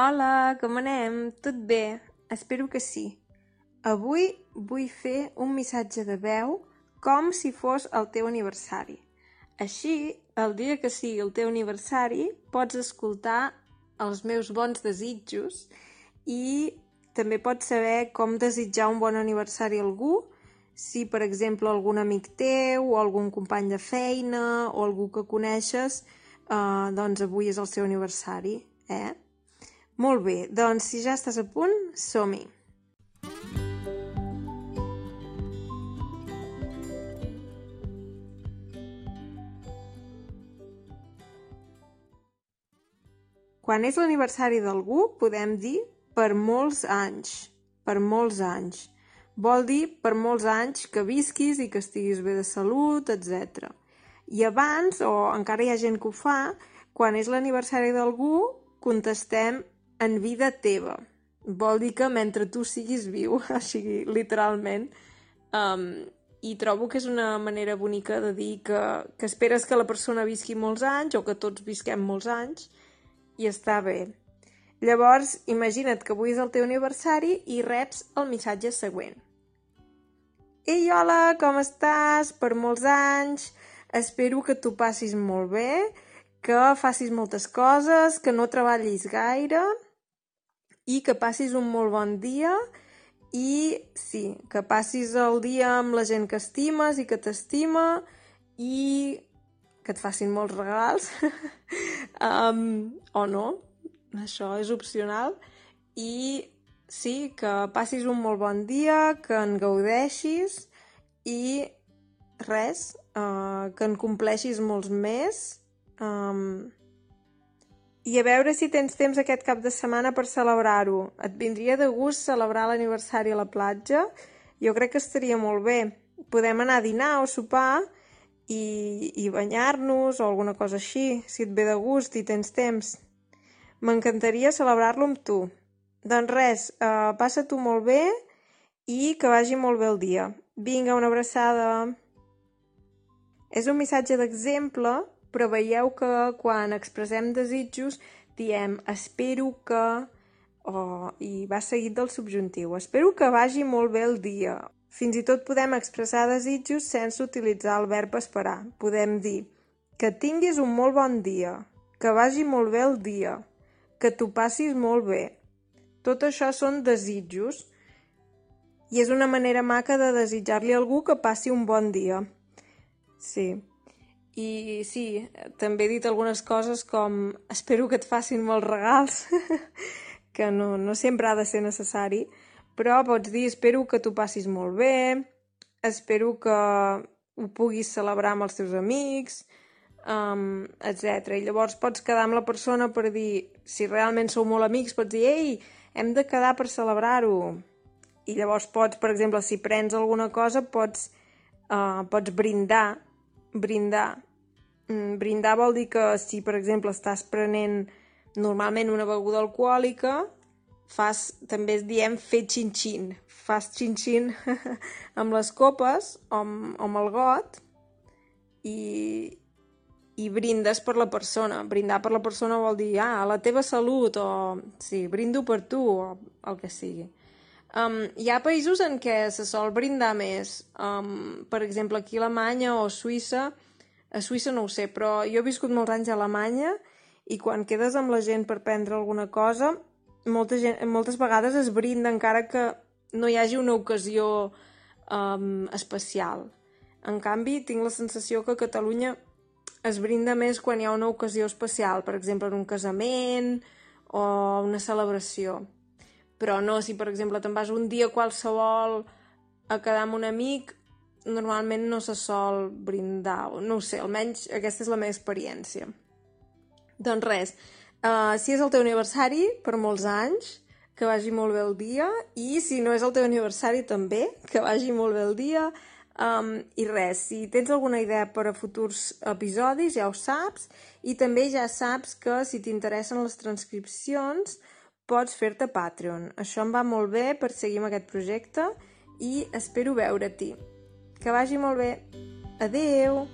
Hola, com anem? Tot bé? Espero que sí. Avui vull fer un missatge de veu com si fos el teu aniversari. Així, el dia que sigui el teu aniversari, pots escoltar els meus bons desitjos i també pots saber com desitjar un bon aniversari a algú, si per exemple algun amic teu o algun company de feina o algú que coneixes, eh, doncs avui és el seu aniversari, eh? Molt bé, doncs si ja estàs a punt, som-hi! Quan és l'aniversari d'algú, podem dir per molts anys. Per molts anys. Vol dir per molts anys que visquis i que estiguis bé de salut, etc. I abans, o encara hi ha gent que ho fa, quan és l'aniversari d'algú, contestem en vida teva. Vol dir que mentre tu siguis viu, així literalment, um, i trobo que és una manera bonica de dir que, que esperes que la persona visqui molts anys o que tots visquem molts anys i està bé. Llavors, imagina't que avui és el teu aniversari i reps el missatge següent. Ei, hola, com estàs? Per molts anys. Espero que tu passis molt bé, que facis moltes coses, que no treballis gaire i que passis un molt bon dia i sí, que passis el dia amb la gent que estimes i que t'estima i que et facin molts regals um, o no, això és opcional. I sí, que passis un molt bon dia, que en gaudeixis i res, uh, que en compleixis molts més um, i a veure si tens temps aquest cap de setmana per celebrar-ho. Et vindria de gust celebrar l'aniversari a la platja? Jo crec que estaria molt bé. Podem anar a dinar o sopar i, i banyar-nos o alguna cosa així, si et ve de gust i tens temps. M'encantaria celebrar-lo amb tu. Doncs res, uh, passa-t'ho molt bé i que vagi molt bé el dia. Vinga, una abraçada! És un missatge d'exemple però veieu que quan expressem desitjos diem espero que o, i va seguit del subjuntiu. Espero que vagi molt bé el dia. Fins i tot podem expressar desitjos sense utilitzar el verb esperar. Podem dir que tinguis un molt bon dia, que vagi molt bé el dia, que t'ho passis molt bé. Tot això són desitjos i és una manera maca de desitjar-li a algú que passi un bon dia. Sí. I sí, també he dit algunes coses com espero que et facin molts regals, que no, no sempre ha de ser necessari, però pots dir espero que t'ho passis molt bé, espero que ho puguis celebrar amb els teus amics, um, etc. I llavors pots quedar amb la persona per dir, si realment sou molt amics, pots dir, ei, hem de quedar per celebrar-ho. I llavors pots, per exemple, si prens alguna cosa, pots, uh, pots brindar brindar. Mm, brindar vol dir que si, per exemple, estàs prenent normalment una beguda alcohòlica, fas, també es diem fer xin-xin. Fas xin-xin amb les copes o amb, o amb el got i, i brindes per la persona. Brindar per la persona vol dir, ah, la teva salut, o sí, brindo per tu, o el que sigui. Um, hi ha països en què se sol brindar més. Um, per exemple, aquí a Alemanya o Suïssa, a Suïssa no ho sé, però jo he viscut molts anys a Alemanya i quan quedes amb la gent per prendre alguna cosa, molta gent, moltes vegades es brinda encara que no hi hagi una ocasió um, especial. En canvi, tinc la sensació que a Catalunya es brinda més quan hi ha una ocasió especial, per exemple, en un casament o una celebració. Però no, si per exemple te'n vas un dia qualsevol a quedar amb un amic, normalment no se sol brindar, no ho sé, almenys aquesta és la meva experiència. Doncs res, uh, si és el teu aniversari, per molts anys, que vagi molt bé el dia, i si no és el teu aniversari també, que vagi molt bé el dia, um, i res, si tens alguna idea per a futurs episodis ja ho saps, i també ja saps que si t'interessen les transcripcions, pots fer-te Patreon. Això em va molt bé per seguir amb aquest projecte i espero veure-t'hi. Que vagi molt bé. Adeu!